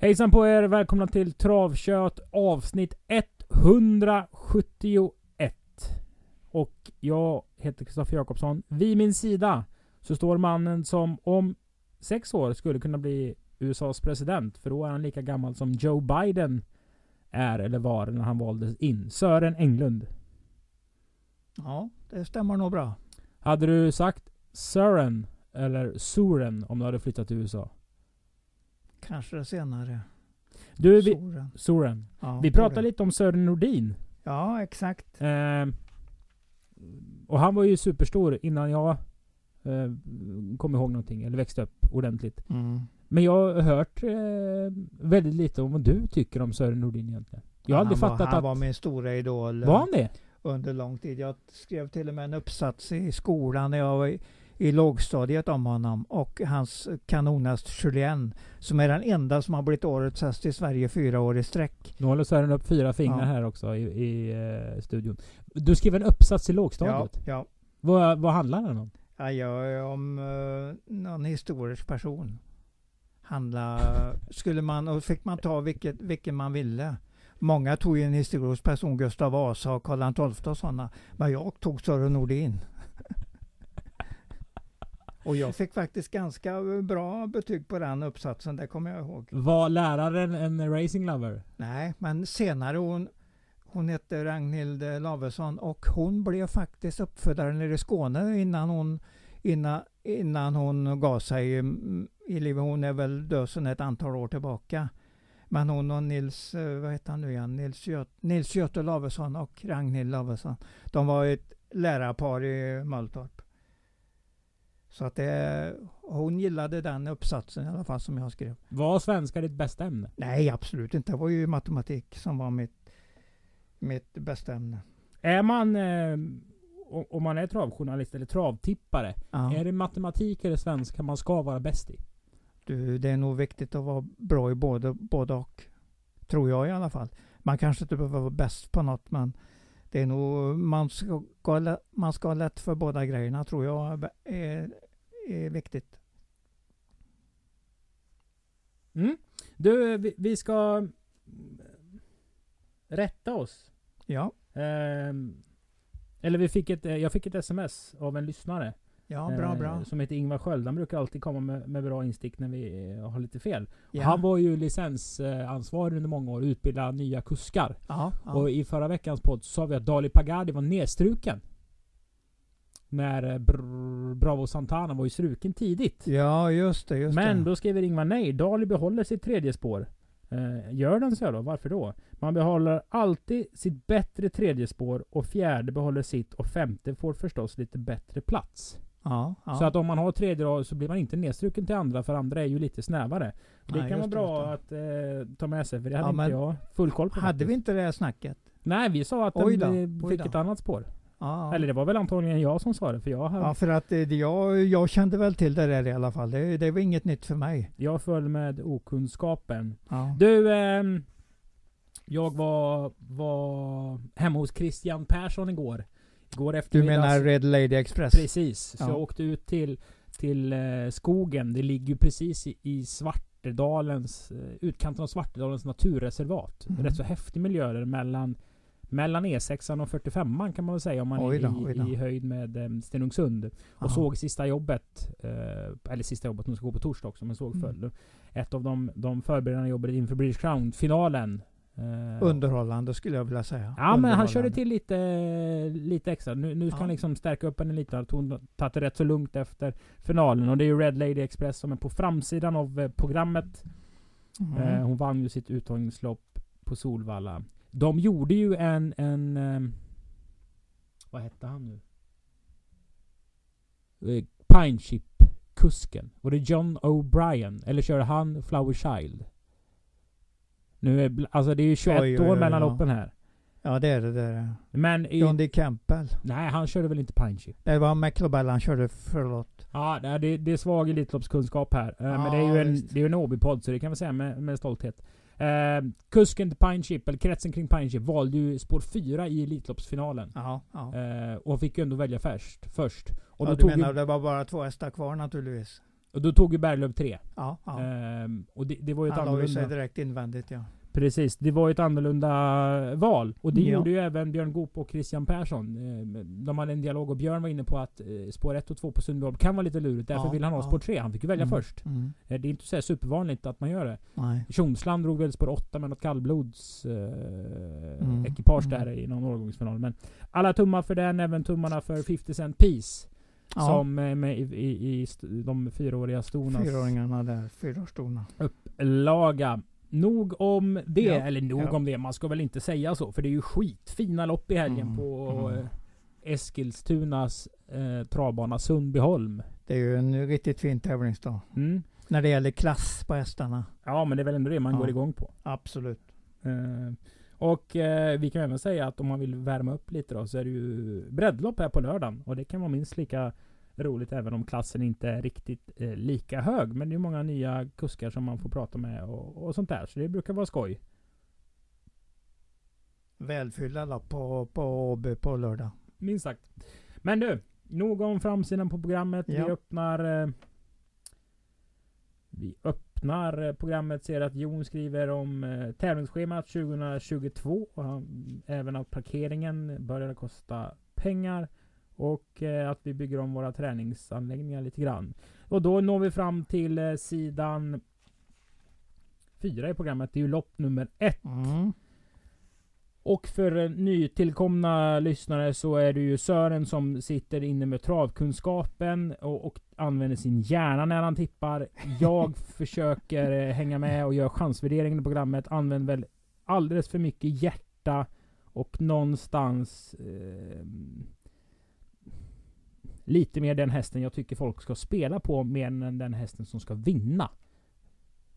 Hejsan på er! Välkomna till Travkött avsnitt 171. Och jag heter Kristoffer Jakobsson. Vid min sida så står mannen som om sex år skulle kunna bli USAs president. För då är han lika gammal som Joe Biden är eller var när han valdes in. Sören Englund. Ja, det stämmer nog bra. Hade du sagt Sören eller Soren om du hade flyttat till USA? Kanske senare. Du, vi, Soren. Soren. Ja, Vi pratade lite om Sören Nordin. Ja, exakt. Eh, och han var ju superstor innan jag eh, kom ihåg någonting, eller växte upp ordentligt. Mm. Men jag har hört eh, väldigt lite om vad du tycker om Sören Nordin egentligen. Jag har aldrig han fattat var, han att... var min stora idol Var han det? under lång tid. Jag skrev till och med en uppsats i skolan när jag var i, lågstadiet om honom och hans kanonhäst Julien som är den enda som har blivit årets häst i Sverige fyra år i sträck. Nu håller Sören upp fyra fingrar Ja. här också i, i eh, studion. Du skrev en uppsats i Ja, lågstadiet. ja. Vad, vad handlar den om? Ja, jag är om uh, någon historisk person. Handla, skulle man, och fick man ta vilket, vilken man ville. Många tog ju en historisk person, Gustav Vasa och Karl XII och sådana. Men jag tog Sören Nordin. och jag fick faktiskt ganska bra betyg på den uppsatsen, det kommer jag ihåg. Var läraren en racing lover? Nej, men senare hon, hon hette Ragnhild Lavesson och hon blev faktiskt uppfödare nere i Skåne innan hon, innan, innan hon gav sig mm, i livet. Hon är väl död sedan ett antal år tillbaka. Men hon och Nils, eh, vad heter han nu igen, Nils, Göt, Nils Göte Lavesson och Ragnhild Lavesson. De var ett lärarpar i Mölltorp. Så att det, hon gillade den uppsatsen i alla fall som jag skrev. Var svenska ditt bästa ämne? Nej, absolut inte. Det var ju matematik som var mitt, mitt bästa ämne. Är man... Eh, om man är travjournalist eller travtippare. Ja. Är det matematik eller svenska man ska vara bäst i? Du, det är nog viktigt att vara bra i både, både och. Tror jag i alla fall. Man kanske inte behöver vara bäst på något, men det är nog, man ska, man ska ha lätt för båda grejerna tror jag är, är viktigt. Mm. Du, vi, vi ska rätta oss. Ja, Ehm, eller vi fick ett, eh, jag fick ett sms av en lyssnare. Ja bra, eh, bra. Som heter Ingvar Sköld. Han brukar alltid komma med, med bra instick när vi eh, har lite fel. Ja, Han var ju licensansvarig under många år och utbildade nya kuskar. ja. Och i förra veckans podd så sa vi att Dali Pagadi var nedstruken. När eh, Br- Bravo Santana var ju struken tidigt. ja, just det. Just Men det. då skriver Ingvar nej. Dali behåller sitt tredje spår. Eh, gör den så då? Varför då? Man behåller alltid sitt bättre tredje spår och fjärde behåller sitt och femte får förstås lite bättre plats. Ja, ja. Så att om man har tredje rad så blir man inte nedstruken till andra för andra är ju lite snävare. Det Nej, kan vara det, bra just att eh, ta med sig för det hade Ja, inte jag full koll på. Hade faktiskt. vi inte det här snacket? Nej, vi sa att Oj den då, eh, oj fick ett annat spår. Ja, Eller det var väl antagligen jag som sa det för jag, har, ja för att eh, det- jag, jag kände väl till det där i alla fall. Det, det var inget nytt för mig. jag föll med okunskapen. Ja. Du, ehm, jag var, var hemma hos Christian Persson igår. Igår Du eftermiddags. menar Red Lady Express? Precis. Så Ja. jag åkte ut till, till eh, skogen. Det ligger ju precis i, i Svartedalens, eh, utkanten av Svartedalens naturreservat. Mhm. Rätt så häftig miljö där mellan, mellan E6 och 45 kan man väl säga om man Oj då, är i, i höjd med eh, Stenungsund. Och Ja. såg sista jobbet, eh, eller sista jobbet, de ska gå på torsdag också, men såg Mm. följde. Ett av de, de förberedande jobbet inför British Crown-finalen. Eh, Underhållande skulle jag vilja säga. Ja men han körde till lite, lite extra. Nu, nu ska Ja. han liksom stärka upp henne lite. Tog- tagit det rätt så lugnt efter finalen. Och det är ju Red Lady Express som är på framsidan av eh, programmet. Mm. Eh, hon vann ju sitt uttagningslopp på Solvalla. De gjorde ju en, en eh, vad hette han nu? eh, Pine Chip-kusken. Var det John O'Brien? Eller körde han Flower Child? Nu är, alltså det är ju 21 Oj, oj, år oj, mellan ja. loppen här. Ja det är det. det är det. Men i, John D. Campbell. Nej, han körde väl inte Pine Chip? Det var McLobell han körde, förlåt. Ja, det, är- det är svag Elitloppskunskap här. Eh, men det är ju Ja, en, visst. det är ju en Åby-podd, så det kan vi säga med, med stolthet. Eh, kusken till Pine Chip, eller kretsen kring Pine Chip, valde ju spår 4 i Elitloppsfinalen. Ja, ja. Eh, och fick ju ändå välja först. först. Och, ja då du tog menar ju, det var bara två hästar kvar naturligtvis? Och då tog ju Berglöf 3. Ja, ja. Eh, och det, det var ju ett han la ju sig direkt invändigt ja. Precis, det var ju ett annorlunda val. Och det Ja. gjorde ju även Björn Goop och Christian Persson. Eh, De hade en dialog och Björn var inne på att eh, spår 1 och 2 på Sundbyholm kan vara lite lurigt. Därför Ja, vill han ha ja. spår 3. Han fick ju välja Mm, först. Mm. Eh, Det är inte så här supervanligt att man gör det. Nej. Tjomsland drog väl spår 8 med något kallblods eh, Mm, ekipage mm. där i någon årgångsfinal. Men alla tummar för den, även tummarna för 50 Cent Peace. Ja, Som är med i, i, i de fyraåriga stornas fyraåringarna där, fyraårstorna. upplaga. Nog om det, Ja, eller nog ja. om det, man ska väl inte säga så. För det är ju skitfina lopp i helgen Mm, på mm. eh, Eskilstunas eh, travbana Sundbyholm. Det är ju en riktigt fin tävlingsdag. Mm. När det gäller klass på hästarna. Ja men det är väl ändå det man går igång på. Absolut. Eh, och eh, vi kan även säga att om man vill värma upp lite då så är det ju breddlopp här på lördagen. Och det kan vara minst lika roligt även om klassen inte är riktigt eh, lika hög. Men det är många nya kuskar som man får prata med och, och sånt där. Så det brukar vara skoj. Välfyllda lopp på, på Åby på lördag. Minst sagt. Men du, nog om framsidan på programmet. Ja. Vi öppnar... Eh, vi öppnar öppnar eh, programmet, ser att Jon skriver om eh, tävlingsschemat 2022. Och han, även att parkeringen börjar kosta pengar. Och eh, att vi bygger om våra träningsanläggningar lite grann. Och då når vi fram till eh, sidan fyra i programmet. Det är ju lopp nummer ett. Mm. Och för eh, nytillkomna lyssnare så är det ju Sören som sitter inne med travkunskapen och, och använder sin hjärna när han tippar. Jag försöker eh, hänga med och gör chansvärderingen i programmet. Använder väl alldeles för mycket hjärta och någonstans eh, lite mer den hästen jag tycker folk ska spela på mer än den hästen som ska vinna.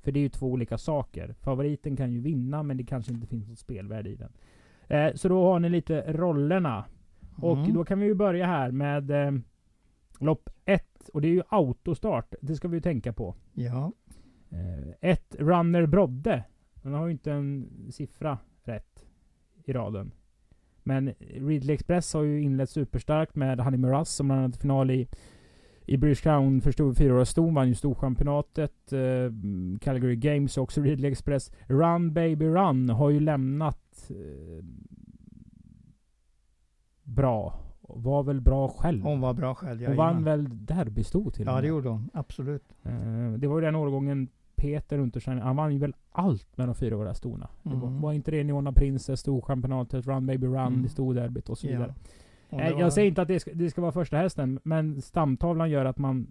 För det är ju två olika saker. Favoriten kan ju vinna men det kanske inte finns något spelvärde i den. Eh, så då har ni lite rollerna. Och Mm. då kan vi ju börja här med eh, lopp 1. Och det är ju autostart. Det ska vi ju tänka på. Ja. Eh, ett Runner Brodde. Den har ju inte en siffra rätt i raden. Men Ridley Express har ju inlett superstarkt med Honey Miraz som bland annat final i i British Crown för stor fyraåriga ston vann ju Storchampionatet. Eh, Calgary Games också Ridley Express. Run Baby Run har ju lämnat eh, bra. Var väl bra själv. Hon var bra själv. Hon vann väl derbysto till Ja det gjorde hon. Absolut. Eh, Det var ju den årgången Peter Untersteiner, han vann ju väl allt med de fyraåriga stona. Det var, Mm. var inte det Neona Princess, Storchampionatet, Run Baby Run, Mm. det och så Ja. vidare. Och Eh, var- Jag säger inte att det ska, det ska vara första hästen, men stamtavlan gör att man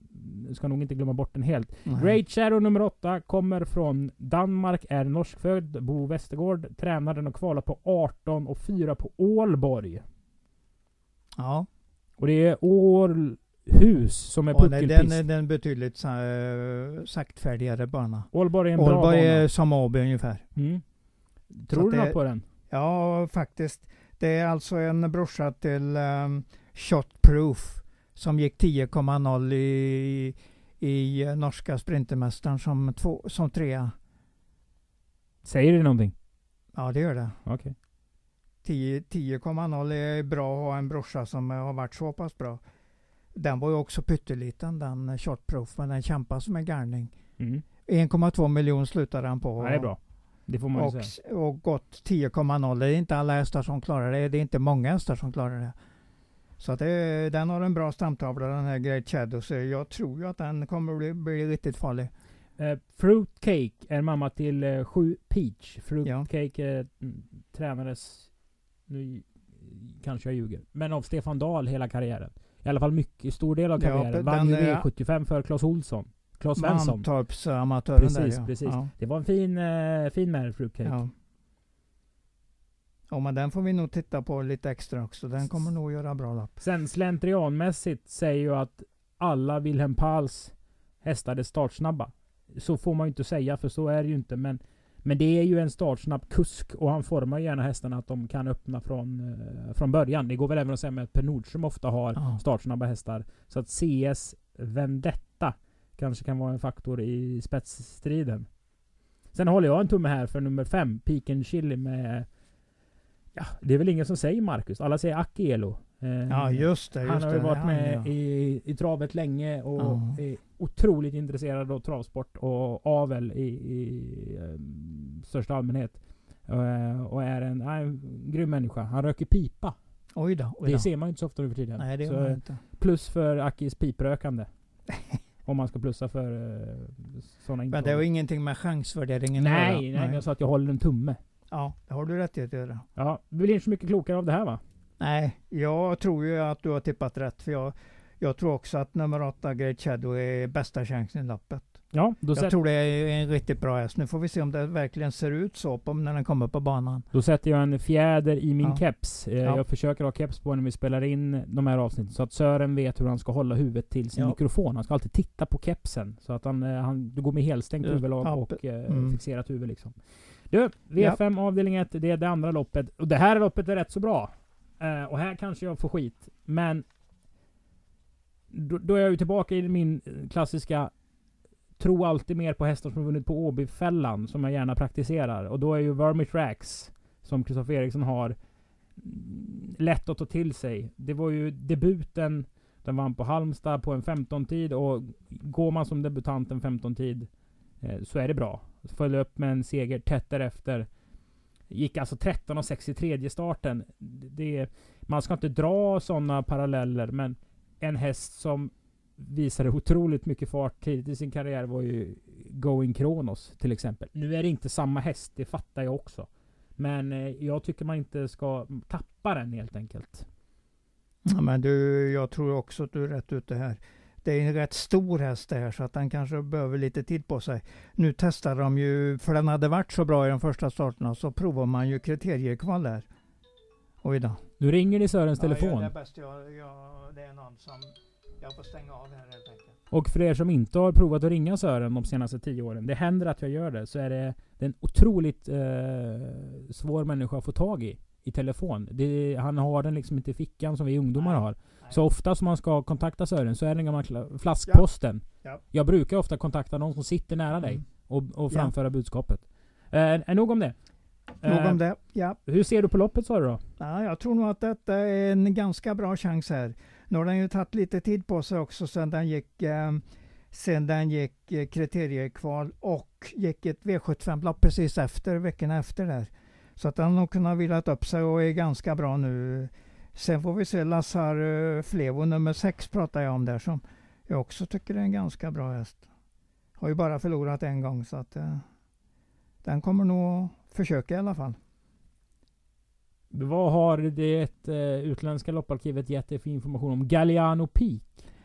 ska nog inte glömma bort den helt. Nej. Great Shadow nummer 8 kommer från Danmark, är norskfödd, Bo Westergård. Tränar den och kvalar på 18 och 4 på Ålborg. Ja. Och det är Århus som är puckelpist. den är den betydligt sa, eh, saktfärdigare bana. Ålborg är en bra Ålborg bana. är som Åby ungefär. Mm. Tror du något på den? Ja, faktiskt. Det är alltså en brorsa till um, Shotproof som gick 10,0 i, i norska Sprintermästaren som, två, som trea. Säger det någonting? Ja, det gör det. 10 10,0 är bra att ha en brorsa som har varit så pass bra. Den var ju också pytteliten den eh, Shotproof, men den kämpade som en garning. Mm. 1,2 miljon slutade den på. Ja, det är bra. Det får man ju och, säga. och gått 10,0 Det är inte alla hästar som klarar det. Det är inte många hästar som klarar det. Så att det, den har en bra stamtavla den här Great Shadow. Så jag tror ju att den kommer bli, bli riktigt farlig. Eh, Fruitcake är mamma till eh, sju Peach. Fruitcake eh, mm, tränades, nu kanske jag ljuger, men av Stefan Dahl hela karriären. I alla fall mycket, stor del av Ja, karriären. den Vann ju är- V75 för Claes Olsson. Claes Svensson. Mantorps amatören Precis, där ja. precis. Ja, Det var en fin, eh, fin med Fruitcake. Ja. men den får vi nog titta på lite extra också. Den kommer nog göra bra lopp. Sen slentrianmässigt säger ju att alla Wilhelm Pahls hästar är startsnabba. Så får man ju inte säga, för så är det ju inte. Men, men det är ju en startsnabb kusk och han formar ju gärna hästarna att de kan öppna från, eh, från början. Det går väl även att säga med att Per Nordström ofta har Ja. startsnabba hästar. Så att CS Vendetta kanske kan vara en faktor i spetsstriden. Sen håller jag en tumme här för nummer fem, Piken Chili med... Ja, det är väl ingen som säger Marcus. Alla säger Akielo. Eh, Ja, just det. Just han har ju det, varit han, med ja. i, i travet länge och Ja. är otroligt intresserad av travsport och avel i, i um, största allmänhet. Eh, och är en, nej, en grym människa. Han röker pipa. Oj då. Oj Det då. ser man ju inte så ofta nu för tiden. Nej, det Så, inte. Plus för Akis piprökande. Om man ska plussa för uh, sådana Men det har ingenting med chansvärderingen Nej, nej, men jag sa att jag håller en tumme. Ja, det har du rätt i att göra. Ja, vi blir inte så mycket klokare av det här va? Nej, jag tror ju att du har tippat rätt. För jag, jag tror också att nummer åtta, Great Shadow, är bästa chansen i loppet. Ja, då, Jag tror det är en riktigt bra häst. Nu får vi se om det verkligen ser ut så på, när den kommer på banan. då sätter jag en fjäder i min Ja. keps. Eh, Ja. Jag försöker ha keps på när vi spelar in de här avsnitten. Så att Sören vet hur han ska hålla huvudet till sin Ja. mikrofon. Han ska alltid titta på kepsen. Så att han, eh, han du går med helstängt Ja, huvudlag och eh, mm. fixerat huvud liksom. Du, V5 avdelning 1, det är det andra loppet. Och det här loppet är rätt så bra. Eh, och här kanske jag får skit. Men då, då är jag ju tillbaka i min eh, klassiska Tro alltid mer på hästar som har vunnit på Åbyfällan, som jag gärna praktiserar. Och då är ju Vermit Rax, som Kristoffer Eriksson har, mm, lätt att ta till sig. Det var ju debuten, den vann på Halmstad på en 15-tid och går man som debutant en 15-tid eh, så är det bra. Följde upp med en seger tätt därefter. Gick alltså 13 och 6 i tredje starten. Det, man ska inte dra sådana paralleller, men en häst som visade otroligt mycket fart tidigt i sin karriär var ju Going Kronos till exempel. Nu är det inte samma häst, det fattar jag också. Men eh, jag tycker man inte ska tappa den helt enkelt. Ja, men du, jag tror också att du är rätt ute här. Det är en rätt stor häst det här så att den kanske behöver lite tid på sig. Nu testar de ju, för den hade varit så bra i de första starterna, så provar man ju kriteriekval där. Oj då. Nu ringer det i Sörens telefon. Ja, det är bäst jag, jag, det är någon som, jag får stänga av här helt enkelt. Och för er som inte har provat att ringa Sören de senaste tio åren, det händer att jag gör det, så är det, det är en otroligt eh, svår människa att få tag i. I telefon. Det, han har den liksom inte i fickan som vi ungdomar Nej. har. Så ofta som man ska kontakta Sören så är det den gamla flaskposten. Ja. Jag brukar ofta kontakta någon som sitter nära dig Mm. och, och Ja. framföra budskapet. Eh, är nog om det. Nog Eh, om det. Ja. Hur ser du på loppet sa du då? ja, jag tror nog att detta är en ganska bra chans här. Nu har den ju tagit lite tid på sig också sen den gick, eh, sen den gick eh, kriteriekval och gick ett V75-lopp precis efter, veckan efter där. Så att den har nog kunnat vilat upp sig och är ganska bra nu. Sen får vi se Lazar eh, Flevo nummer 6 pratar jag om där som jag också tycker är en ganska bra häst. Har ju bara förlorat en gång så att eh, den kommer nog försöka i alla fall. Vad har det eh, utländska lopparkivet gett dig för information om Galliano Peak?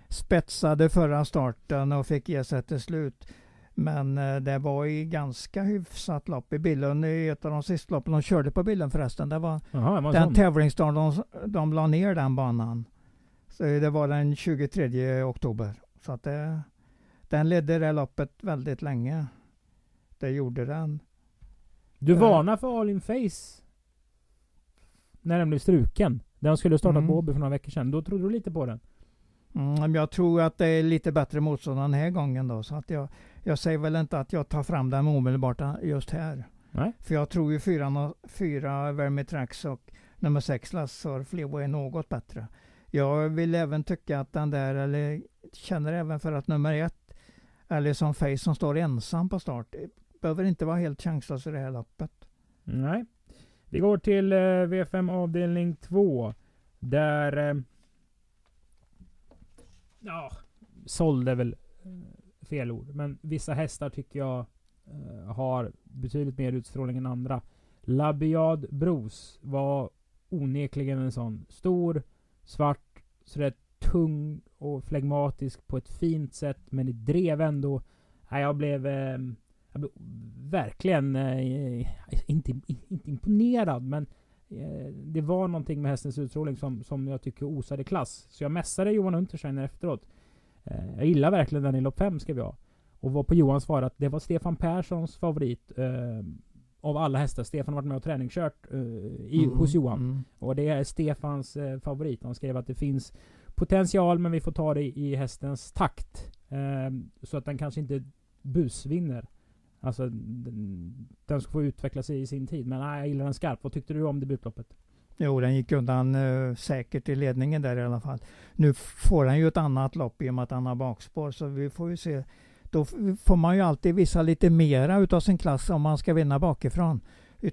spetsade förra starten och fick ge sig till slut. Men eh, det var i ganska hyfsat lopp i Billund i ett av de sista loppen de körde på Billund förresten. Det var Jaha, det den tävlingsdagen de, de la ner den banan. Så det var den 23 oktober. Så att det, den ledde det loppet väldigt länge. Det gjorde den. Du Eh. varnar för All In Face när den blev struken. Den skulle starta Mm. på Åby för några veckor sedan. Då trodde du lite på den. Mm, jag tror att det är lite bättre motstånd den här gången då. Så att jag, jag säger väl inte att jag tar fram den omedelbart just här. Nej. För jag tror ju fyra, no- fyra Vermitrax och nummer sex Lassar Flevo är något bättre. Jag vill även tycka att den där, eller känner även för att nummer ett, eller som Face som står ensam på start, behöver inte vara helt chanslös i det här loppet. Nej. Vi går till eh, V5 avdelning 2. Där... Eh, ja, såld är väl eh, fel ord. Men vissa hästar tycker jag eh, har betydligt mer utstrålning än andra. Labiad Bros var onekligen en sån. Stor, svart, sådär tung och flegmatisk på ett fint sätt. Men det drev ändå. Jag blev... Eh, jag blev verkligen eh, inte, inte imponerad, men eh, det var någonting med hästens utstrålning som, som jag tycker osade klass. Så jag mässade Johan Untersteiner efteråt. Eh, jag gillar verkligen den i lopp 5 skrev jag. Och var på Johans svar att det var Stefan Perssons favorit eh, av alla hästar. Stefan har varit med och träningskört eh, i, Mm, hos Johan. mm. Och det är Stefans eh, favorit. Han skrev att det finns potential men vi får ta det i, hästens takt. Eh, så att den kanske inte busvinner. Alltså den, ska få utveckla sig i sin tid. Men nej, jag gillar den skarpt. Vad tyckte du om debutloppet? Jo, den gick undan eh, säkert i ledningen där i alla fall. Nu får han ju ett annat lopp i och med att han har bakspår, så vi får ju se. Då får man ju alltid visa lite mera utav sin klass om man ska vinna bakifrån.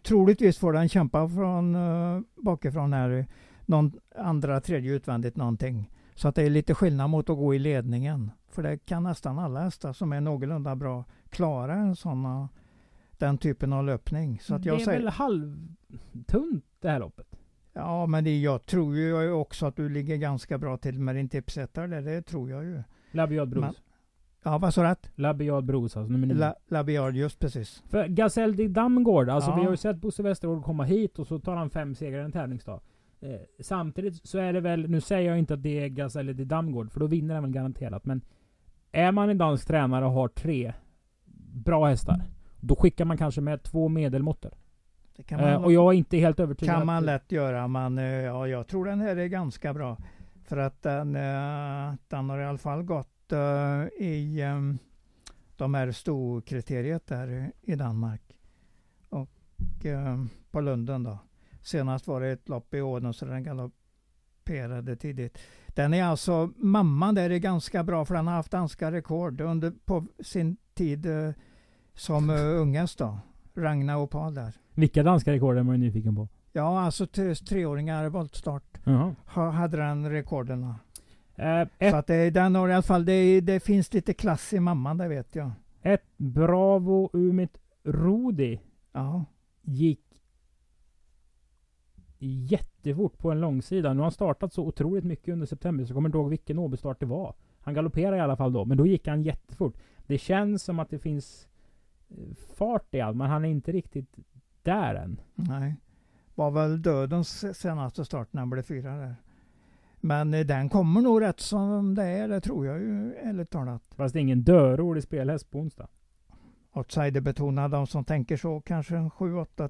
Troligtvis får den kämpa från eh, bakifrån här. Någon andra, tredje utvändigt någonting. Så att det är lite skillnad mot att gå i ledningen. För det kan nästan alla hästar som är någorlunda bra klara en sån, den typen av löpning. Så att jag det är säger, väl halvtunt det här loppet? Ja, men det, jag tror ju också att du ligger ganska bra till med din tipsättare. Det tror jag ju. Labiad Bros. Men- Ja, vad sa du? Labiad Bros alltså, nummer nio. La, Labiard, just precis. För Gasell de Damgård, alltså Ja. vi har ju sett Bosse Westergård komma hit och så tar han fem segrar en tävlingsdag. Eh, samtidigt så är det väl, nu säger jag inte att det är Gasell de Damgård, för då vinner han väl garanterat. Men är man en dansk tränare och har tre bra hästar, då skickar man kanske med två medelmåttor. Det Eh, och jag är inte helt övertygad. kan man att- lätt göra, men eh, ja, jag tror den här är ganska bra. För att den, eh, den har i alla fall gått eh, i eh, de här storkriteriet där i Danmark. Och eh, på Lunden då. Senast var det ett lopp i Åden så den galopperade tidigt. Den är alltså, mamman där är ganska bra för den har haft danska rekord under, på sin tid eh, som uh, ungast då. Ragna Opal där. Vilka danska rekord är man nyfiken på? Ja, alltså tre, treåringar voltstart Jaha. ha, hade den rekorden. Eh, Så att det, den har i alla fall, det, det finns lite klass i mamman, det vet jag. ett Bravo Umit Rodi Ja, gick jättefort på en långsida. Nu har han startat så otroligt mycket under september så jag kommer inte ihåg vilken Åbystart det var. Han galopperade i alla fall då, men då gick han jättefort. Det känns som att det finns eh, fart i allt, men han är inte riktigt där än. nej. Var väl dödens senaste start när han blev fyra där. Men eh, den kommer nog rätt som det är, det tror jag ju ärligt talat. Fast det är ingen dörrolig spelhäst på onsdag. Outsider-betonad, de som tänker så kanske en sju, åtta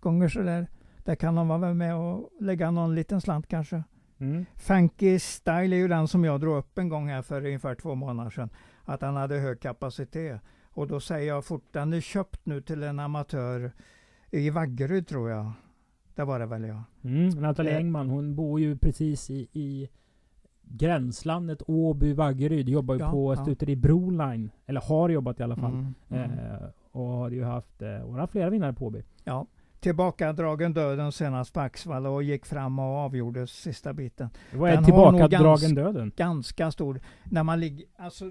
gånger sådär. Där kan de vara med och lägga någon liten slant kanske. Mm. Funky Style är ju den som jag drog upp en gång här för ungefär två månader sedan. Att han hade hög kapacitet. Och då säger jag fort, den är köpt nu till en amatör i Vaggeryd tror jag. Det var det väl ja. Mm. Nathalie Eh. Engman, hon bor ju precis i, i gränslandet Åby-Vaggeryd. Jobbar ju Ja, på ja. stuteri Broline. Eller har jobbat i alla fall. Mm, mm. Eh, och har ju haft, eh, hon har haft flera vinnare på Åby. ja. Tillbakadragen döden senast på Axvalla och gick fram och avgjorde sista biten. Vad är Den tillbakadragen döden? Ganska stor. När man ligger, alltså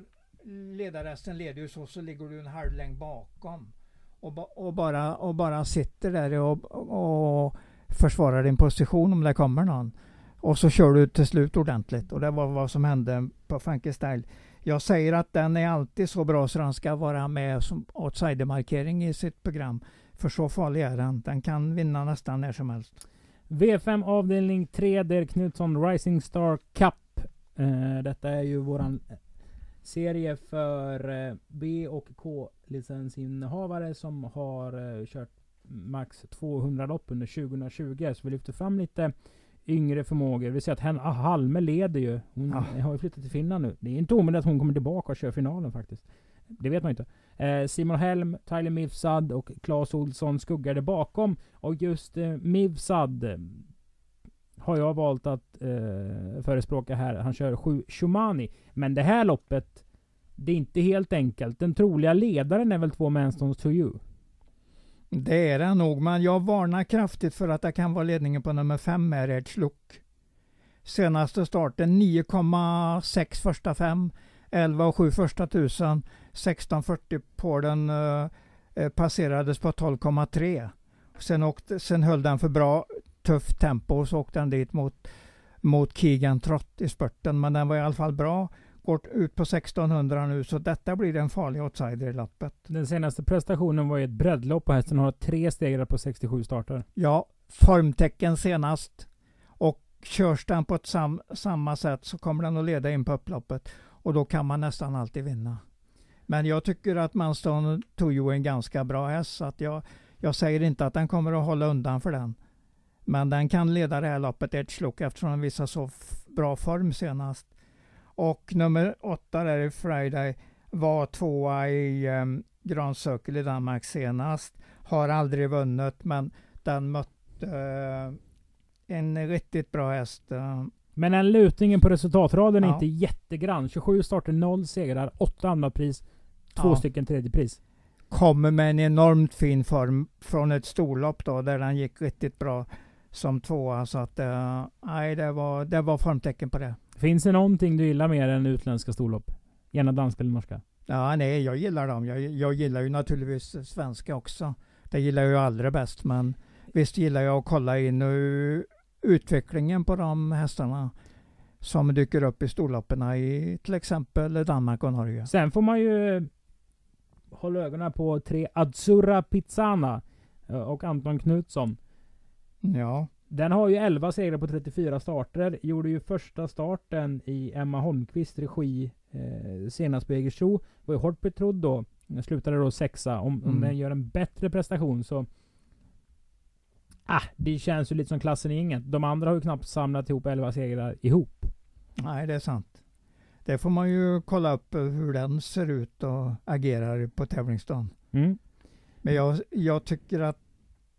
ledarhästen leder ju så, så ligger du en halv längd bakom. Och, ba, och, bara, och bara sitter där och, och försvarar din position om det kommer någon. Och så kör du till slut ordentligt. Och det var vad som hände på Funky Style. Jag säger att den är alltid så bra så den ska vara med som outsidermarkering i sitt program. För så farlig är den. Den kan vinna nästan när som helst. V5 avdelning 3 där Knutsson Rising Star Cup. Eh, detta är ju våran eh, serie för eh, B och K licensinnehavare som har eh, kört max 200 lopp under 2020. Så vi lyfter fram lite yngre förmågor. Vi ser att Henna Halme leder ju. Hon Ja. har ju flyttat till Finland nu. Det är inte omöjligt att hon kommer tillbaka och kör finalen faktiskt. Det vet man inte. Eh, Simon Helm, Tyler Mifsad och Claes Olsson skuggade bakom. Och just eh, Mivsad eh, har jag valt att eh, förespråka här. Han kör 7 Shumani. Men det här loppet, det är inte helt enkelt. Den troliga ledaren är väl två Manstons to you. Det är det nog, men jag varnar kraftigt för att det kan vara ledningen på nummer 5 med Edge Look. Senaste starten 9,6 första fem, 11,7 första tusen, 16,40 på den eh, eh, passerades på 12,3. Sen, åkte, sen höll den för bra, tufft tempo och så åkte den dit mot, mot Keegan Trott i spurten. Men den var i alla fall bra. Går ut på 1600 nu, så detta blir en farlig outsider i loppet. Den senaste prestationen var ju ett breddlopp och hästen har tre stegrar på 67 starter. Ja, formtecken senast. Och körs den på ett sam, samma sätt så kommer den att leda in på upploppet. Och då kan man nästan alltid vinna. Men jag tycker att Manstone Toyo är en ganska bra häst. Så att jag, jag säger inte att den kommer att hålla undan för den. Men den kan leda det här loppet ett Look eftersom den visar så bra form senast. Och nummer åtta där i Friday var tvåa i um, Grand Circle i Danmark senast. Har aldrig vunnit men den mötte uh, en riktigt bra häst. Uh, men den lutningen på resultatraden är inte jättegrann. 27 starter, 0 segrar, 8 andra pris, 2 ja. stycken tredje pris. Kommer med en enormt fin form från ett storlopp då, där den gick riktigt bra som tvåa. Så att, uh, nej, det var, det var formtecken på det. Finns det någonting du gillar mer än utländska storlopp? Gärna danska eller norska? Ja, nej, jag gillar dem. Jag, jag gillar ju naturligtvis svenska också. Det gillar jag ju allra bäst, men visst gillar jag att kolla in utvecklingen på de hästarna som dyker upp i storloppen i till exempel Danmark och Norge. Sen får man ju hålla ögonen på tre Azzurra Pizzana eh, och Anton Knutsson. Ja. Den har ju 11 segrar på 34 starter. Gjorde ju första starten i Emma Holmqvist regi eh, senast på Jägersro. Var ju hårt betrodd då. Den slutade då sexa. Om, mm. om den gör en bättre prestation så Ah, det känns ju lite som klassen i inget. De andra har ju knappt samlat ihop 11 segrar ihop. Nej, det är sant. Det får man ju kolla upp hur den ser ut och agerar på tävlingsdagen. Mm. Men jag, jag tycker att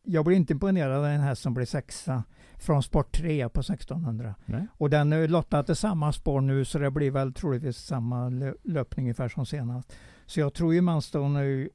jag blir inte imponerad av en häst som blir sexa från sport 3 på 1600. Nej. Och den är lottad till samma spår nu så det blir väl troligtvis samma löpning ungefär som senast. Så jag tror ju Manstone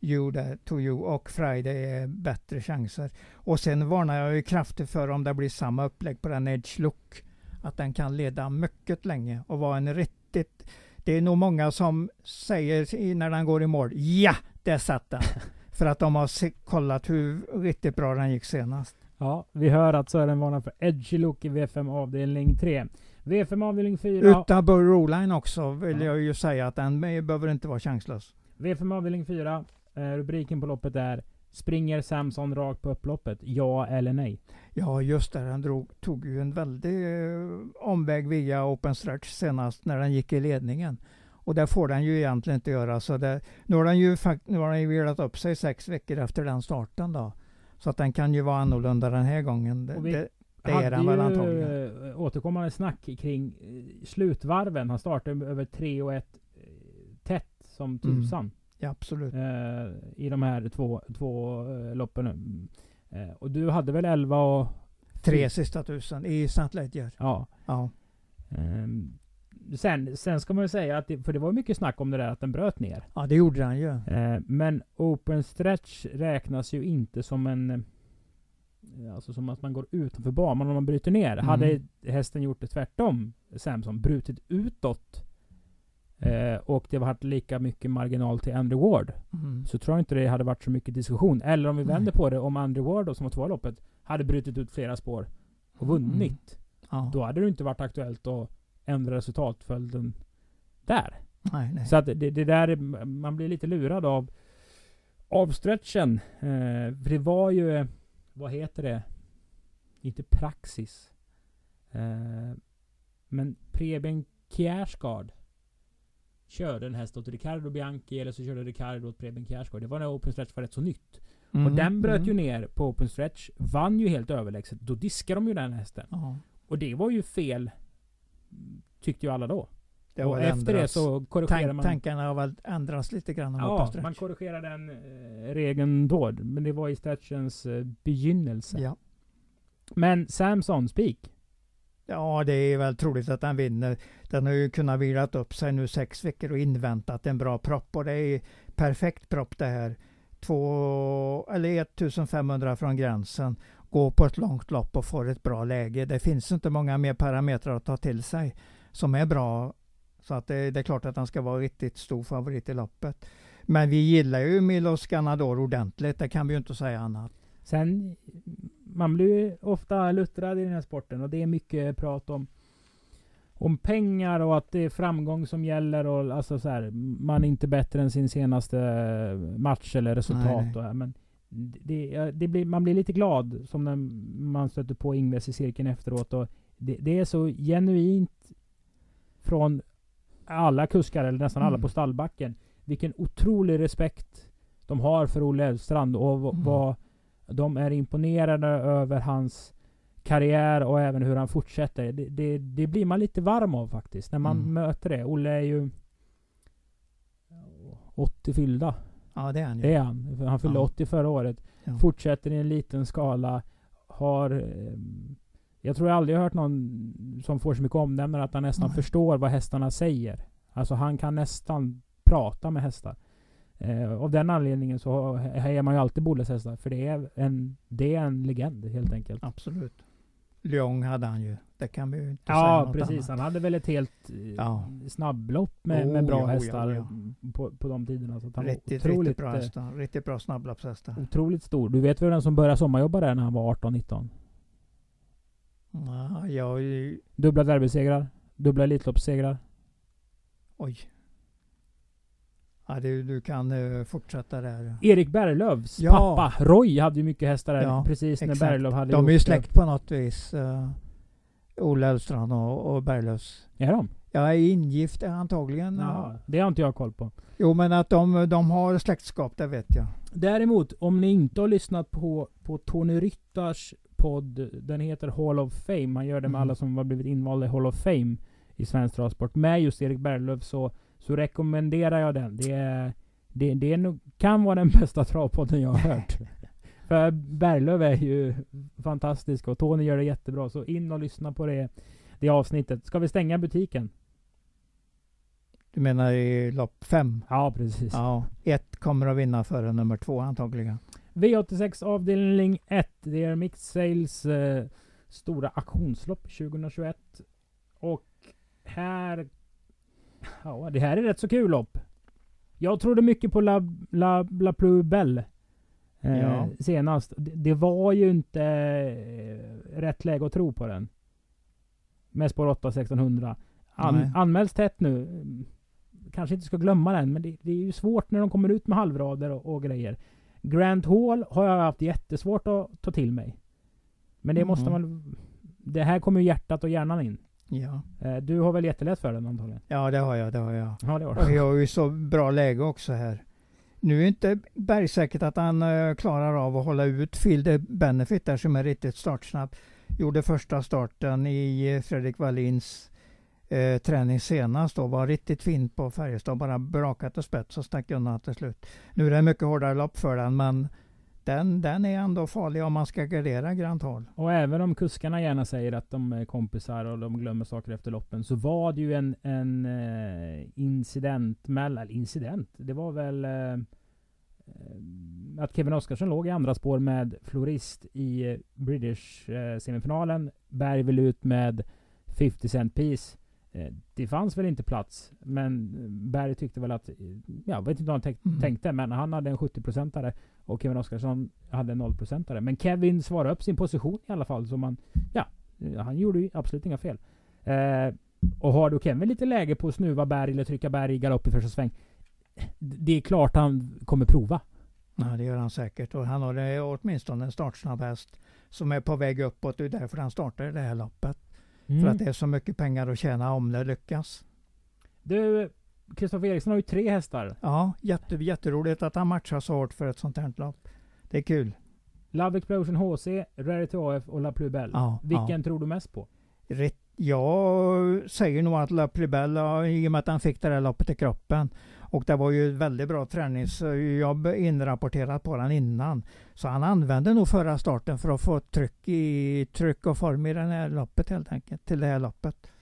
You to you och Friday är bättre chanser. Och sen varnar jag ju kraftigt för om det blir samma upplägg på den Edge Look. Att den kan leda mycket länge och vara en riktigt... Det är nog många som säger när den går i mål, ja, det satt den. för att de har kollat hur riktigt bra den gick senast. Ja, vi hör att Sören varnar för Edge Look i V5 avdelning 3. V5 avdelning 4. Utan Burrow Line också vill ja. jag ju säga att den behöver inte vara chanslös. V5 avdelning 4. Eh, rubriken på loppet är Springer Samson rakt på upploppet? Ja eller nej? Ja, just det. Han drog, tog ju en väldig eh, omväg via open stretch senast när den gick i ledningen. Och det får den ju egentligen inte göra. Så det, nu har den ju, nu har den ju vilat upp sig sex veckor efter den starten då. Så att den kan ju vara annorlunda den här gången. Det, det, det är den väl antagligen. Eh, återkommande snack kring eh, slutvarven. Han startade över 3 och 1 tätt som mm. tusan. Mm. Ja, absolut. Eh, I de här två, två loppen. Eh, och du hade väl 11 och... Tre sista tusen i St. Ledger. Ja. ja. Ehm, sen, sen ska man ju säga att, det, för det var mycket snack om det där att den bröt ner. Ja, det gjorde den ju. Eh, men open stretch räknas ju inte som en... Alltså som att man går utanför banan om man bryter ner. Mm. Hade hästen gjort det tvärtom, Samson, brutit utåt eh, och det varit lika mycket marginal till Andrew Ward. Mm. Så tror jag inte det hade varit så mycket diskussion. Eller om vi vänder på det, om Andrew Ward då, som var två loppet, hade brutit ut flera spår och vunnit. Mm. Ja. Då hade det inte varit aktuellt att ändra resultatföljden där. Nej, nej. Så att det, det där, man blir lite lurad av av stretchen. Eh, för det var ju, vad heter det? Inte praxis. Eh, men Preben Kjärsgaard körde en häst åt Riccardo Bianchi eller så körde Riccardo åt Preben Kjärsgaard. Det var när Open Stretch var rätt så nytt. Mm. Och den bröt mm. ju ner på Open Stretch. Vann ju helt överlägset. Då diskade de ju den hästen. Aha. Och det var ju fel. Tyckte ju alla då. Det och efter ändrats. det så korrigerade Tank, man... Tankarna har väl ändrats lite grann Ja, man korrigerade den eh, regeln då. Men det var i stretchens eh, begynnelse. Ja. Men Samson Speak. Ja, det är väl troligt att den vinner. Den har ju kunnat vilat upp sig nu sex veckor och inväntat en bra propp och det är perfekt propp det här. Två, eller 1500 från gränsen. Gå på ett långt lopp och få ett bra läge. Det finns inte många mer parametrar att ta till sig som är bra. Så att det, det är klart att han ska vara riktigt stor favorit i loppet. Men vi gillar ju Milos Ganador ordentligt, det kan vi ju inte säga annat. Sen man blir ofta luttrad i den här sporten och det är mycket prat om om pengar och att det är framgång som gäller och alltså så här, man är inte bättre än sin senaste match eller resultat. Nej, nej. men det, det blir, man blir lite glad som när man stöter på Ingves i cirkeln efteråt. Och det, det är så genuint från alla kuskar, eller nästan alla Mm. på stallbacken, vilken otrolig respekt de har för Olle Elfstrand och Mm. vad de är imponerade över hans karriär och även hur han fortsätter. Det, det, det blir man lite varm av faktiskt, när man Mm. möter det. Olle är ju 80 fyllda. Ja, det är han ju. Det är han. Han fyllde Ja. 80 förra året. Ja. Fortsätter i en liten skala. Har... eh, Jag tror jag aldrig har hört någon som får så mycket omnämnande att han nästan Nej. förstår vad hästarna säger. Alltså han kan nästan prata med hästar. Eh, av den anledningen så hejar man ju alltid Bolles hästar. För det är en, det är en legend helt enkelt. Absolut. Lyon hade han ju. Det kan vi ju inte säga Ja, något precis. annat. Han hade väl ett helt eh, Ja. snabblopp med, med Oh, bra ja, oh, hästar oh, ja. På, på de tiderna. Så han Riktigt, otroligt, riktigt bra eh, hästar. Riktigt bra snabbloppshästar. otroligt stor. Du vet väl vem som började sommarjobba där när han var 18-19? Ja, jag, Dubbla derbysegrar. Dubbla Elitloppssegrar. oj. Ja, du, du kan eh, fortsätta där. Erik Berglövs Ja. pappa Roy hade ju mycket hästar där Ja, precis när exakt. Berglöf hade De är ju gjort det. släkt på något vis. Uh, Olle Elfstrand och, och Berglöfs. Är de? Jag är ingift antagligen. Ja, det har inte jag koll på. Jo, men att de, de har släktskap, det vet jag. Däremot, om ni inte har lyssnat på, på Tony Ryttars podd, den heter Hall of Fame. Han gör det med Mm. alla som har blivit invalda i Hall of Fame i svensk travsport. Med just Erik Berglöf så, så rekommenderar jag den. Det, är, det, det är nog, kan vara den bästa travpodden jag har hört. För Berglöf är ju fantastisk och Tony gör det jättebra. Så in och lyssna på det, det avsnittet. Ska vi stänga butiken? Du menar i lopp fem? Ja, precis. Ja, ett kommer att vinna före nummer två antagligen. V86 avdelning 1. Det är Mixed Sales eh, stora auktionslopp 2021. Och här... Ja, det här är rätt så kul lopp. Jag trodde mycket på La, La, La Plus Belle. Eh, Ja. Senast. Det, det var ju inte eh, rätt läge att tro på den. Med spår 8 1600. An, Nej. anmäls tätt nu. Mm, Kanske inte ska glömma den, men det, det är ju svårt när de kommer ut med halvrader och, och grejer. Grand Hall har jag haft jättesvårt att ta till mig. Men det måste Mhm. man... Det här kommer ju hjärtat och hjärnan in. Ja. Eh, Du har väl jättelätt för den antagligen? ja, det har jag. Det har jag. Ja, det har Och jag har ju så bra läge också här. Nu är inte bergsäkert att han eh, klarar av att hålla ut the Benefit där som är riktigt startsnabb. Gjorde första starten i eh, Fredrik Wallins eh, träning senast och var riktigt fin på Färjestad. Bara brakat och spets och stack undan till slut. Nu är det mycket hårdare lopp för den men den, den är ändå farlig om man ska gardera Grand Hall. Och även om kuskarna gärna säger att de är kompisar och de glömmer saker efter loppen. Så var det ju en, en eh, incident mellan... Incident? Det var väl... Eh, att Kevin Oskarsson låg i andra spår med Florist i eh, British-semifinalen. Berg vill ut med 50 cent piece. Eh, det fanns väl inte plats. Men Berg tyckte väl att... Jag vet inte vad han Mm. tänkte. Men han hade en 70-procentare. Och Kevin Oskarsson hade en 0-procentare. Men Kevin svarade upp sin position i alla fall. Så man... Ja. eh, Han gjorde ju absolut inga fel. Eh, och har då Kevin lite läge på att snuva Berg eller trycka Berg i galopp i första sväng. Det är klart han kommer prova. Ja, det gör han säkert. Och han har eh, åtminstone en startsnabb häst som är på väg uppåt. Det är därför han startar det här loppet. För Mm. att det är så mycket pengar att tjäna om det lyckas. Du, Kristoffer Eriksson har ju tre hästar. Ja, jätte, jätteroligt att han matchar så hårt för ett sånt här lopp. Det är kul. Love Explosion HC, Rarity AF och La Plus Belle. Ja, Vilken tror du mest på? Rätt, jag säger nog att La Plubel, i och med att han fick det där loppet i kroppen. Och det var ju ett väldigt bra träningsjobb inrapporterat på den innan. Så han använde nog förra starten för att få tryck, i, tryck och form i det här loppet helt enkelt. Till det här loppet.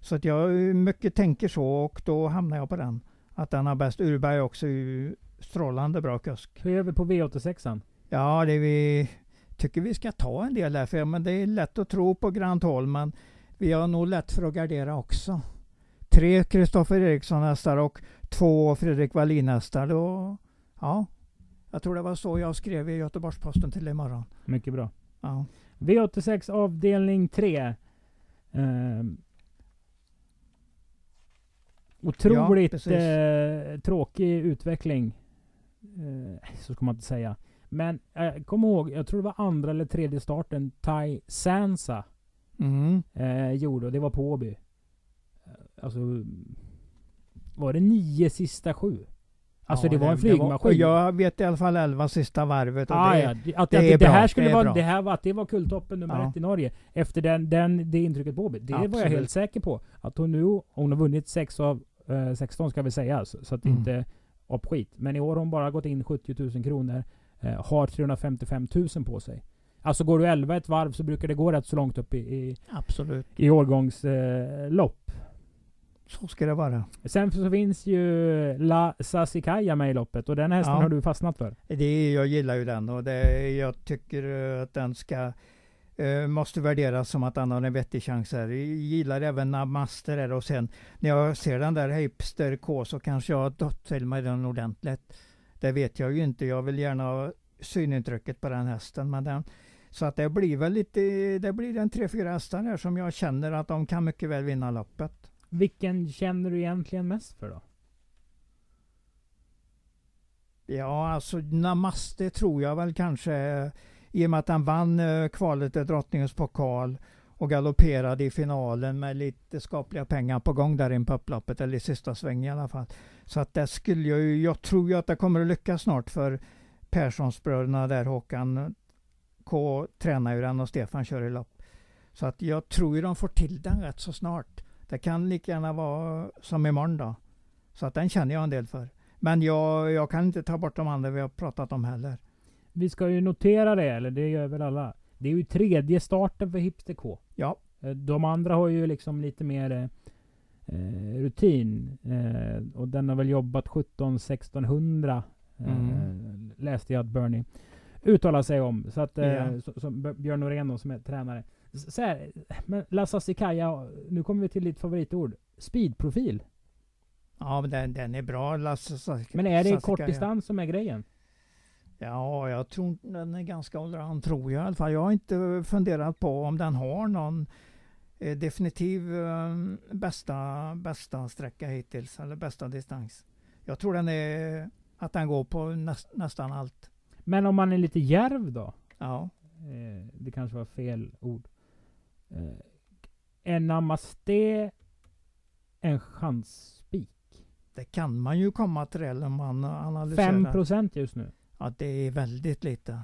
Så att jag mycket tänker så och då hamnar jag på den. Att den har bäst. Urberg är också ju strålande bra kusk. Hur gör vi på V86an? Ja, det vi tycker vi ska ta en del där. För, men det är lätt att tro på Grant Hall, men vi har nog lätt för att gardera också. Tre Kristoffer Eriksson hästar och två Fredrik Wallin hästar. Då, ja, jag tror det var så jag skrev i Göteborgs-Posten till imorgon. Mycket bra. Ja. V86 avdelning 3. Ehm. Otroligt precis. eh, tråkig utveckling. Eh, så ska man inte säga. Men eh, kom ihåg, jag tror det var andra eller tredje starten Tai Sansa Mm. eh, gjorde och det var på Åby. Eh, Alltså var det nio sista sju? Alltså Ja, det var en var- flygmaskin. jag vet i alla fall 11 sista varvet. Och Ah, det, ja. det- Att, det att är det, bra, här skulle det vara, bra. det här var, att det var kultoppen nummer Ja. ett i Norge. Efter den, den, det intrycket på Det var jag Absolut. helt säker på. Att hon nu, hon har vunnit 6 av eh, 16 ska vi säga. Så, så att det Mm. inte upp skit. Men i år har hon bara gått in 70 000 kronor. Eh, har 355 000 på sig. Alltså går du 11 ett varv så brukar det gå rätt så långt upp i, i, Absolut. i årgångslopp. Eh. Så ska det vara. Sen så finns ju La Sasikaya med i loppet och den hästen Ja. har du fastnat för. Det, jag gillar ju den och det, jag tycker eh, att den ska eh, måste värderas som att den har en vettig chans här. Jag gillar även Namaster här och sen när jag ser den där Hipster K så kanske jag har dött till mig den ordentligt. Det vet jag ju inte. Jag vill gärna ha synintrycket på den hästen. Men den, så att det blir väl lite, det blir en tre, fyra hästar här som jag känner att de kan mycket väl vinna loppet. Vilken känner du egentligen mest för då? Ja, alltså Namaste tror jag väl kanske i och med att han vann eh, kvalet till Drottningens pokal och galopperade i finalen med lite skapliga pengar på gång där in på upploppet, eller i sista svängen i alla fall. Så att det skulle jag ju, jag tror ju att det kommer att lyckas snart för Perssonsbröderna där Håkan K tränar ju den och Stefan kör i lopp. Så att jag tror ju de får till den rätt så snart. Det kan lika gärna vara som imorgon då. Så att den känner jag en del för. Men jag, jag kan inte ta bort de andra vi har pratat om heller. Vi ska ju notera det, eller det gör väl alla. Det är ju tredje starten för Hipster K. Ja. Eh, De andra har ju liksom lite mer eh, eh, rutin. Eh, och den har väl jobbat 17-1600. Eh, Mm. Läste jag att Bernie uttalar sig om. Så att, eh, Ja. så, B- Björn Norén då, som är tränare. Så här, men Lassa Sikaya, nu kommer vi till ditt favoritord. Speedprofil. Ja, men den, den är bra. Lasse Sask- Men är det kortdistans som är grejen? Ja, jag tror den är ganska allround tror jag i alla fall. Jag har inte funderat på om den har någon eh, definitiv eh, bästa, bästa sträcka hittills, eller bästa distans. Jag tror den är att den går på näst, nästan allt. Men om man är lite järv då? Ja, Eh, det kanske var fel ord. Eh, är Namaste en chansspik? det kan man ju komma till om man analyserar. 5% just nu. Ja, det är väldigt lite.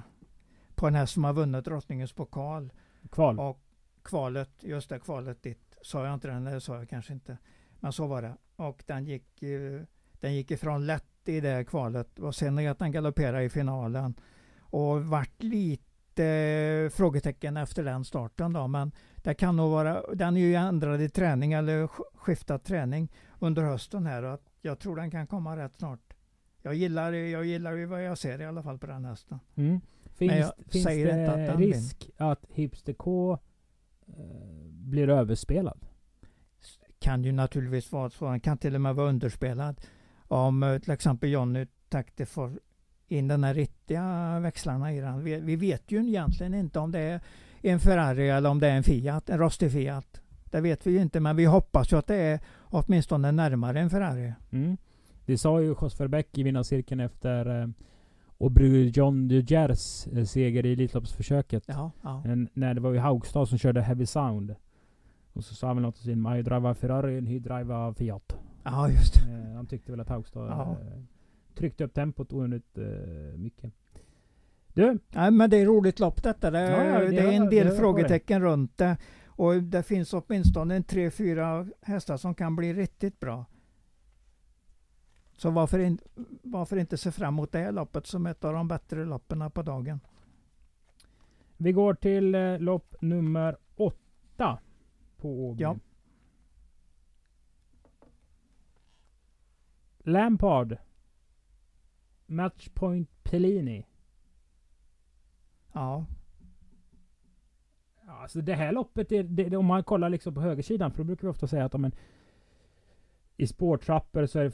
På den här som har vunnit Drottningens pokal. Kval. Och kvalet, just det kvalet dit, sa jag inte den? Det sa jag kanske inte. Men så var det. Och den gick, eh, den gick ifrån lätt i det kvalet. Och sen att den galopperade i finalen. Och vart lite eh, frågetecken efter den starten då. Men det kan nog vara, den är ju ändrad i träning eller sk- skiftat träning under hösten här. Och jag tror den kan komma rätt snart. Jag gillar, jag gillar ju vad jag ser i alla fall på den hästen. Mm. Finns, jag finns säger inte att den risk att Hipster K eh, blir överspelad? kan ju naturligtvis vara så. Han kan till och med vara underspelad. Om eh, till exempel Johnny Takte får in den här riktiga växlarna i den. Vi, vi vet ju egentligen inte om det är en Ferrari eller om det är en Fiat, en rostig Fiat. Det vet vi ju inte, men vi hoppas ju att det är åtminstone närmare en Ferrari. Mm. Det sa ju Jos Verbeck i vinnarcirkeln efter eh, Aubry John de Gers eh, seger i Elitloppsförsöket. Ja, ja. En, när det var ju Haugstad som körde Heavy Sound. Och så sa han väl något sin I drive a Ferrari and he drive a Fiat. ja just det. Eh, han tyckte väl att Haugstad Ja. Tryckte upp tempot onödigt eh, mycket. Du, Nej, men det är roligt lopp detta. Det, Ja, ja, det det är en det del frågetecken runt det. Och det finns åtminstone en tre, fyra hästar som kan bli riktigt bra. Så varför, in, varför inte se fram emot det här loppet som ett av de bättre loppen på dagen? vi går till eh, lopp nummer åtta på Åby. Ja. Lampard. Matchpoint Pellini. Ja, Ja, alltså det här loppet, är, det, om man kollar liksom på högersidan, för då brukar vi ofta säga att om en, i spårtrappor så är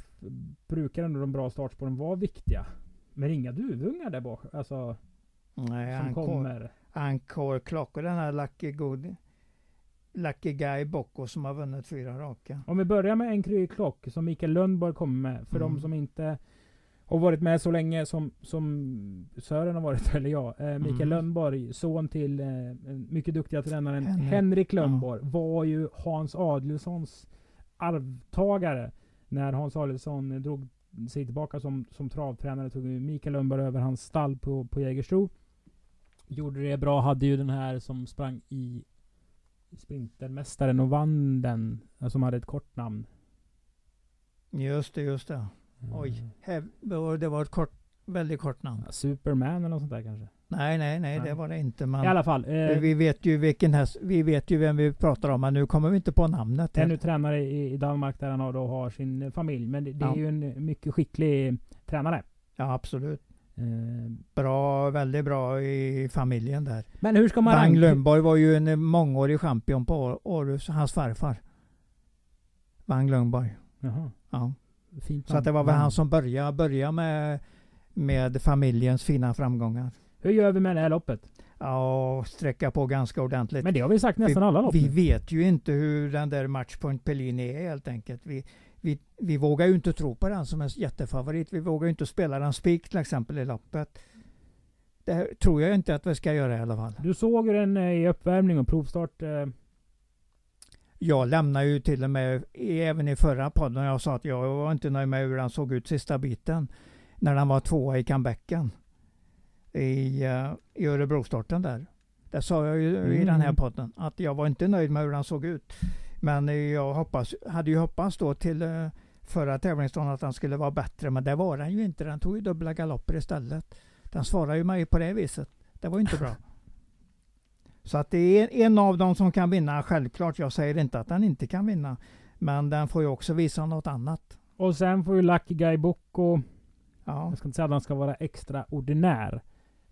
brukar ändå de bra startspåren vara viktiga. Men inga duvungar där bak, alltså nej, som Encore, kommer. Encore Clock och den här Lucky Good Lucky Guy Bocco som har vunnit fyra raka. Om vi börjar med en Klock som Mikael Lundborg kommer med. För Mm. de som inte har varit med så länge som, som Sören har varit, eller jag. Eh, Mikael Mm. Lundborg, son till eh, mycket duktiga tränaren Henrik. Henrik Lundborg, var ju Hans Adelssons arvtagare När Hans Adielsson drog sig tillbaka som, som travtränare tog Mikael Lundberg över hans stall på, på Jägersro. Gjorde det bra. Hade ju den här som sprang i Sprintermästaren och vann den. Som hade ett kort namn. Just det, just det. Oj, Hev- det var ett kort, väldigt kort namn. Ja, Superman eller något sånt där kanske. Nej, nej, nej, det var det inte. I Men alla fall. Eh, vi vet ju vilken häst, vi vet ju vem vi pratar om, men nu kommer vi inte på namnet. är nu tränare i, i Danmark där han har, då har sin familj. Men det, det är Ja. ju en mycket skicklig tränare. Ja, absolut. Eh, Bra, väldigt bra i familjen där. men hur ska man... Wang rank- Lundborg var ju en mångårig champion på Århus, hans farfar. Wang Lundborg. Jaha, Ja. Fint Så att det var väl han som började, började med, med familjens fina framgångar. Hur gör vi med det här loppet? Ja, sträcka på ganska ordentligt. Men det har vi sagt nästan alla lopp Vi vet ju inte hur den där Matchpoint Pellini är helt enkelt. Vi, vi, vi vågar ju inte tro på den som en jättefavorit. Vi vågar ju inte spela den spik till exempel i loppet. Det tror jag inte att vi ska göra i alla fall. Du såg den eh, i uppvärmning och provstart. Eh, Jag lämnar ju till och med, även i förra podden, jag sa att jag var inte nöjd med hur han såg ut sista biten. När han var tvåa i comebacken. I, uh, i Örebrostarten där. Det sa jag ju i den här Mm. podden. Att jag var inte nöjd med hur han såg ut. Men eh, jag hoppas, hade ju hoppats då till uh, förra tävlingsdagen att han skulle vara bättre. Men det var han ju inte. Den tog ju dubbla galopper istället. Den svarade ju mig på det viset. Det var ju inte bra. Så att det är en av dem som kan vinna, självklart. Jag säger inte att den inte kan vinna. Men den får ju också visa något annat. och sen får ju Lucky Guy Bocco, Ja, jag ska inte säga att han ska vara extraordinär.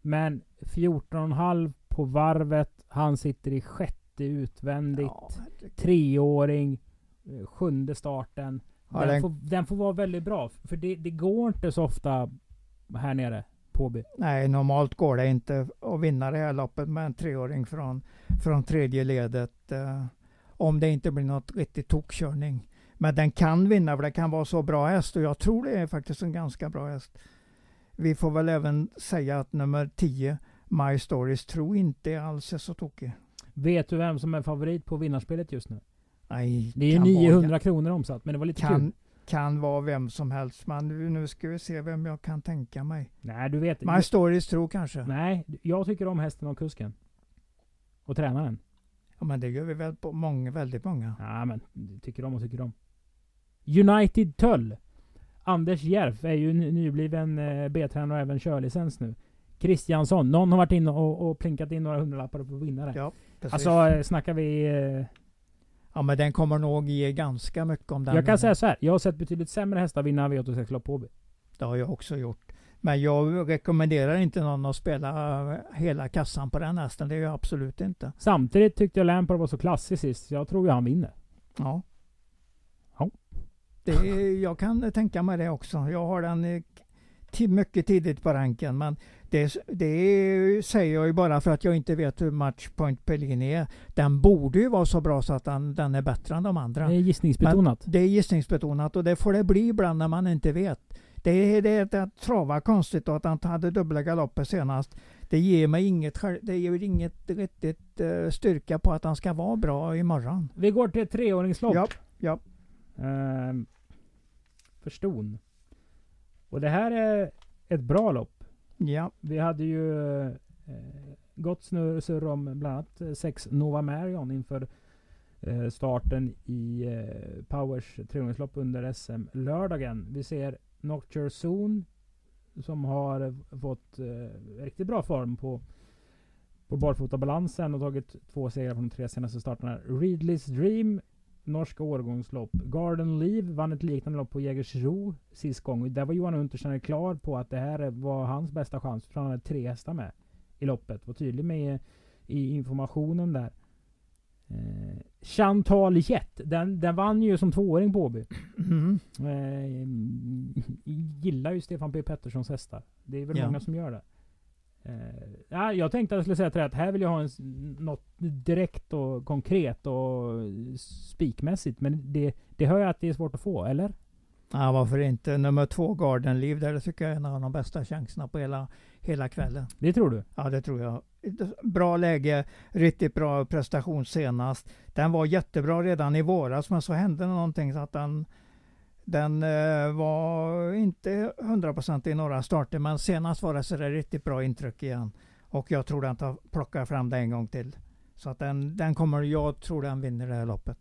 Men 14,5 på varvet. Han sitter i sjätte utvändigt. ja, Treåring. Sjunde starten. Ja, den, den- får, den får vara väldigt bra. För det, det går inte så ofta här nere. Påby. Nej, normalt går det inte att vinna det här loppet med en treåring från, från tredje ledet. Eh, om det inte blir något riktigt tokkörning. Men den kan vinna för det kan vara så bra häst och jag tror det är faktiskt en ganska bra häst. Vi får väl även säga att nummer 10, My Stories, tror inte alls är så tokig. Vet du vem som är favorit på vinnarspelet just nu? Nej, Det är ju kan vara- 900 kronor omsatt, men det var lite kul. Kan, vara vem som helst. Men nu, ska vi se vem jag kan tänka mig. Nej, du vet. My Stories tror kanske. Nej, jag tycker om hästen och kusken. Och tränaren. Ja, men det gör vi väl på många, väldigt många. Ja, men tycker om och tycker om. United Tull. Anders Järf är ju ny- nybliven eh, B-tränare och även körlicens nu. Kristiansson. Någon har varit inne och, och plinkat in några hundralappar på vinnare. Ja, precis. alltså, eh, snackar vi... Ja men den kommer nog ge ganska mycket om den. jag kan säga så här. Jag har sett betydligt sämre hästar vinna V86 lopp på Åby. Det har jag också gjort. Men jag rekommenderar inte någon att spela hela kassan på den hästen. Det är jag absolut inte. Samtidigt tyckte jag Lampard var så klassisk sist. så Jag tror ju han vinner. Ja. Ja. Det är, jag kan tänka mig det också. Jag har den mycket tidigt på ranken. Men det, det säger jag ju bara för att jag inte vet hur Matchpoint Pellini är. Den borde ju vara så bra så att den, den är bättre än de andra. Det är gissningsbetonat. Det är gissningsbetonat och det får det bli ibland när man inte vet. Det är det att- att trava konstigt och att han hade dubbla galopper senast. Det ger mig inget, det ger inget riktigt eh, styrka på att han ska vara bra imorgon. Vi går till ett treåringslopp. Ja, ja. Ehm, för ston. Och det här är ett bra lopp. Ja, Vi hade ju eh, gott snurr om bland annat eh, sex Nova Marion inför eh, starten i eh, Powers treåringslopp under SM lördagen. Vi ser Nocture Zone som har eh, fått eh, riktigt bra form på på barfotabalansen och tagit två segrar från de tre senaste starterna. Readley's Dream, norska årgångslopp. Garden Leave vann ett liknande lopp på Jägersro sist gång. Där var Johan Untersteiner klar på att det här var hans bästa chans. För han hade tre hästar med i loppet. Var tydlig med i informationen där. Eh, Chantal Jet, den, den vann ju som tvååring på Åby. mm. Eh, gillar ju Stefan P Petterssons hästar. Det är väl Ja. många som gör det. Eh, ja, jag tänkte att jag skulle säga till dig att här vill jag ha en, något direkt och konkret och spikmässigt. Men det, det hör jag att det är svårt att få, eller? ja, varför inte? Nummer två, Garden Liv, där tycker jag är en av de bästa chanserna på hela, hela kvällen. Det tror du? Ja, det tror jag. Bra läge, riktigt bra prestation senast. Den var jättebra redan i våras, men så hände någonting så att den, Den eh, var inte 100% i några starter men senast var det så där riktigt bra intryck igen. Och jag tror den tar, plockar fram det en gång till. Så att den, den kommer, jag tror den vinner det här loppet.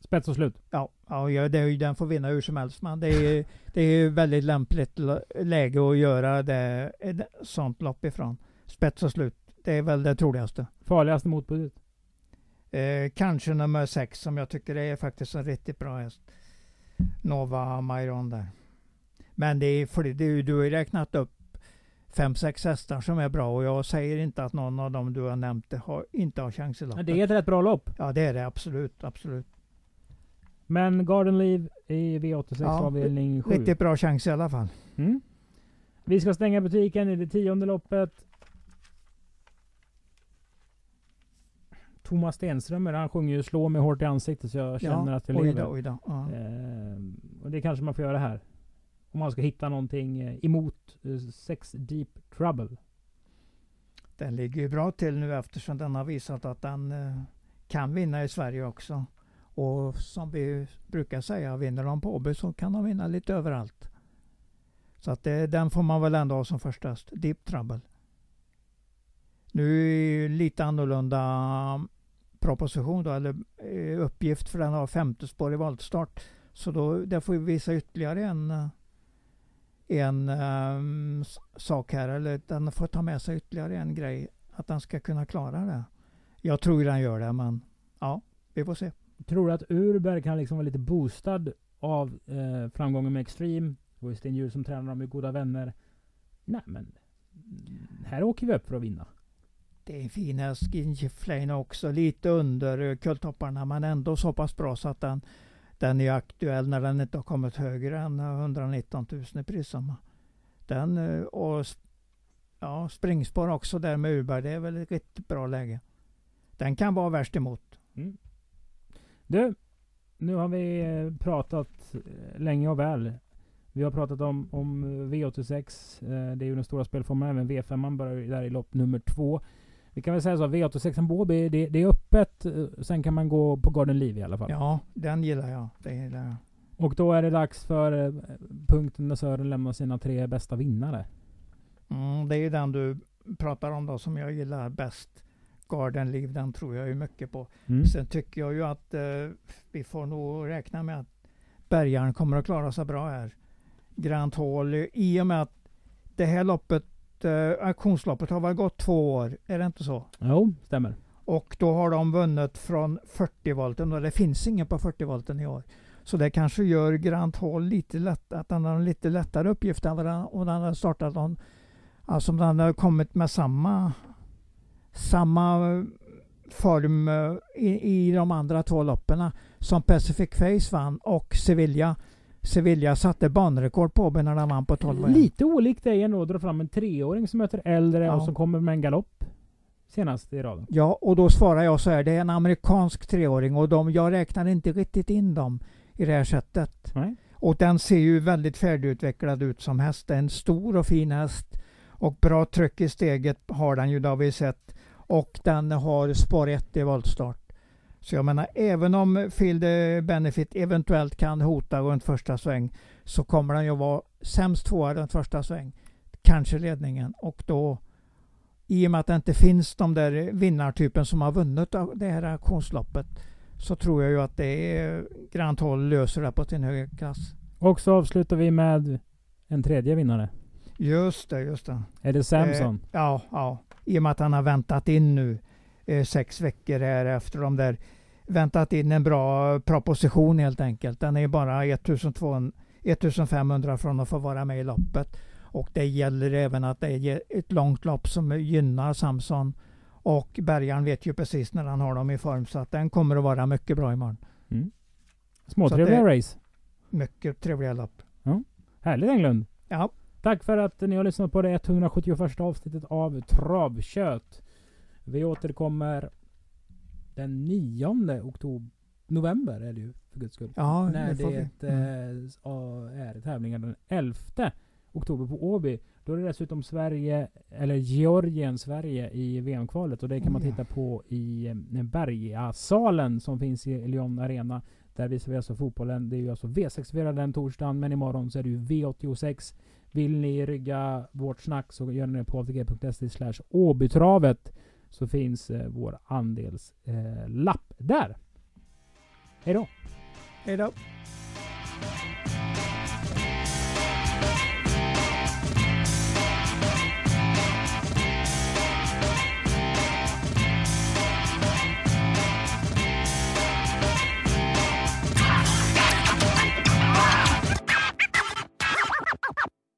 Spets och slut. Ja, ja det, är ju- den får vinna hur som helst. Men det är, det är väldigt lämpligt läge att göra det, ett sånt lopp ifrån. Spets och slut. Det är väl det troligaste. Farligaste motbudet. Eh, kanske nummer sex som jag tycker är faktiskt en riktigt bra häst. Nova Myron där. Men det är, för det, du har ju räknat upp fem, sex hästar som är bra och jag säger inte att någon av dem du har nämnt har, inte har chans i Men loppet. det är ett rätt bra lopp. Ja det är det absolut, absolut. Men Garden Leave i V86 Ja, avdelning 7. Riktigt bra chans i alla fall. Mm. Vi ska stänga butiken i det tionde loppet. Thomas Stenströmer, han sjunger ju 'Slå mig hårt i ansiktet' så jag känner att jag oj lever. oj då. Ja. Ehm, och det kanske man får göra här. Om man ska hitta någonting eh, emot eh, Sex Deep Trouble. Den ligger ju bra till nu eftersom den har visat att den eh, kan vinna i Sverige också. Och som vi brukar säga, vinner de på Åby så kan de vinna lite överallt. Så att det, den får man väl ändå ha som första. Deep Trouble. Nu är det lite annorlunda proposition då, eller eh, uppgift för den har femte spår i voltstart. Så då, där får vi visa ytterligare en, en um, sak här. Eller den får ta med sig ytterligare en grej. Att den ska kunna klara det. Jag tror den gör det men ja, vi får se. Tror du att Urberg kan liksom vara lite boostad av eh, framgången med Extreme? Det var ju Sten Hjul som tränar dem, är goda vänner. Nej men, mm, här åker vi upp för att vinna. Det är en fin häst, också. Lite under eh, kulltopparna men ändå så pass bra så att den, den är aktuell när den inte har kommit högre än 119 000 i prissumma. Den eh, och ja, springspår också där med Urberg. Det är väl ett riktigt bra läge. Den kan vara värst emot. Mm. Du, nu har vi eh, pratat eh, länge och väl. Vi har pratat om, om V86. Det är ju den stora spelformen. Även V5 man börjar ju där i lopp nummer två. Vi kan väl säga så. V86 Båby, det, det är öppet. eh, Sen kan man gå på Garden Liv i alla fall. Ja, den gillar jag. Det gillar jag. Och då är det dags för eh, punkten där Sören lämnar sina tre bästa vinnare. Mm, det är ju den du pratar om då som jag gillar bäst. Garden Liv, den tror jag ju mycket på. Mm. Sen tycker jag ju att eh, vi får nog räkna med att Bergaren kommer att klara sig bra här. Grant Hall, i och med att det här loppet, eh, auktionsloppet har väl gått två år, är det inte så? Jo, stämmer. Och då har de vunnit från 40 volten och det finns ingen på 40 volten i år. Så det kanske gör Grant Hall lite lätt, att han har en lite lättare uppgift än vad den, om den hade startat någon, alltså om den hade kommit med samma, samma eh, form eh, i, i de andra två loppen som Pacific Face vann och Sevilla. Sevilla satte banrekord på när den vann på 12 år. Lite olikt dig ändå att dra fram en treåring som möter äldre Ja. och som kommer med en galopp. Senast i raden. Ja, och då svarar jag så här. Det är en amerikansk treåring och de, jag räknar inte riktigt in dem i det här sättet. Nej. Och den ser ju väldigt färdigutvecklad ut som häst. Det är en stor och fin häst. Och bra tryck i steget har den ju, det har vi sett. Och den har spår 1 i voltstart. Så jag menar, även om Field Benefit eventuellt kan hota runt första sväng så kommer den ju vara sämst tvåa runt första sväng. Kanske ledningen. Och då, i och med att det inte finns de där vinnartypen som har vunnit av det här auktionsloppet så tror jag ju att det är Grant Hall löser det på sin höga klass. Och så avslutar vi med en tredje vinnare. Just det, just det. Är det Samson? Eh, ja, ja. I och med att han har väntat in nu sex veckor här efter de där väntat in en bra proposition helt enkelt. Den är bara 1200, 1500 från att få vara med i loppet. Och det gäller även att det är ett långt lopp som gynnar Samson. Och Bergan vet ju precis när han har dem i form så att den kommer att vara mycket bra imorgon. Mm. Småtrevliga race. Mycket trevliga lopp. Härligt Englund. Ja, Tack för att ni har lyssnat på det 171 avsnittet av Travkött. Vi återkommer den 9 oktober. November är det ju för guds skull. Ja, När det, det mm. är tävlingen den 11 oktober på Åby. Då är det dessutom Sverige, eller Georgien-Sverige i VM-kvalet. Och det kan man titta på i eh, Bergasalen som finns i Lyon Arena. Där visar vi alltså fotbollen. Det är ju alltså V64 den torsdagen, men imorgon så är det ju V86. Vill ni rygga vårt snack så gör ni det på avtg.se slash Åbytravet så finns eh, vår andelslapp eh, där. Hej då! Hej då!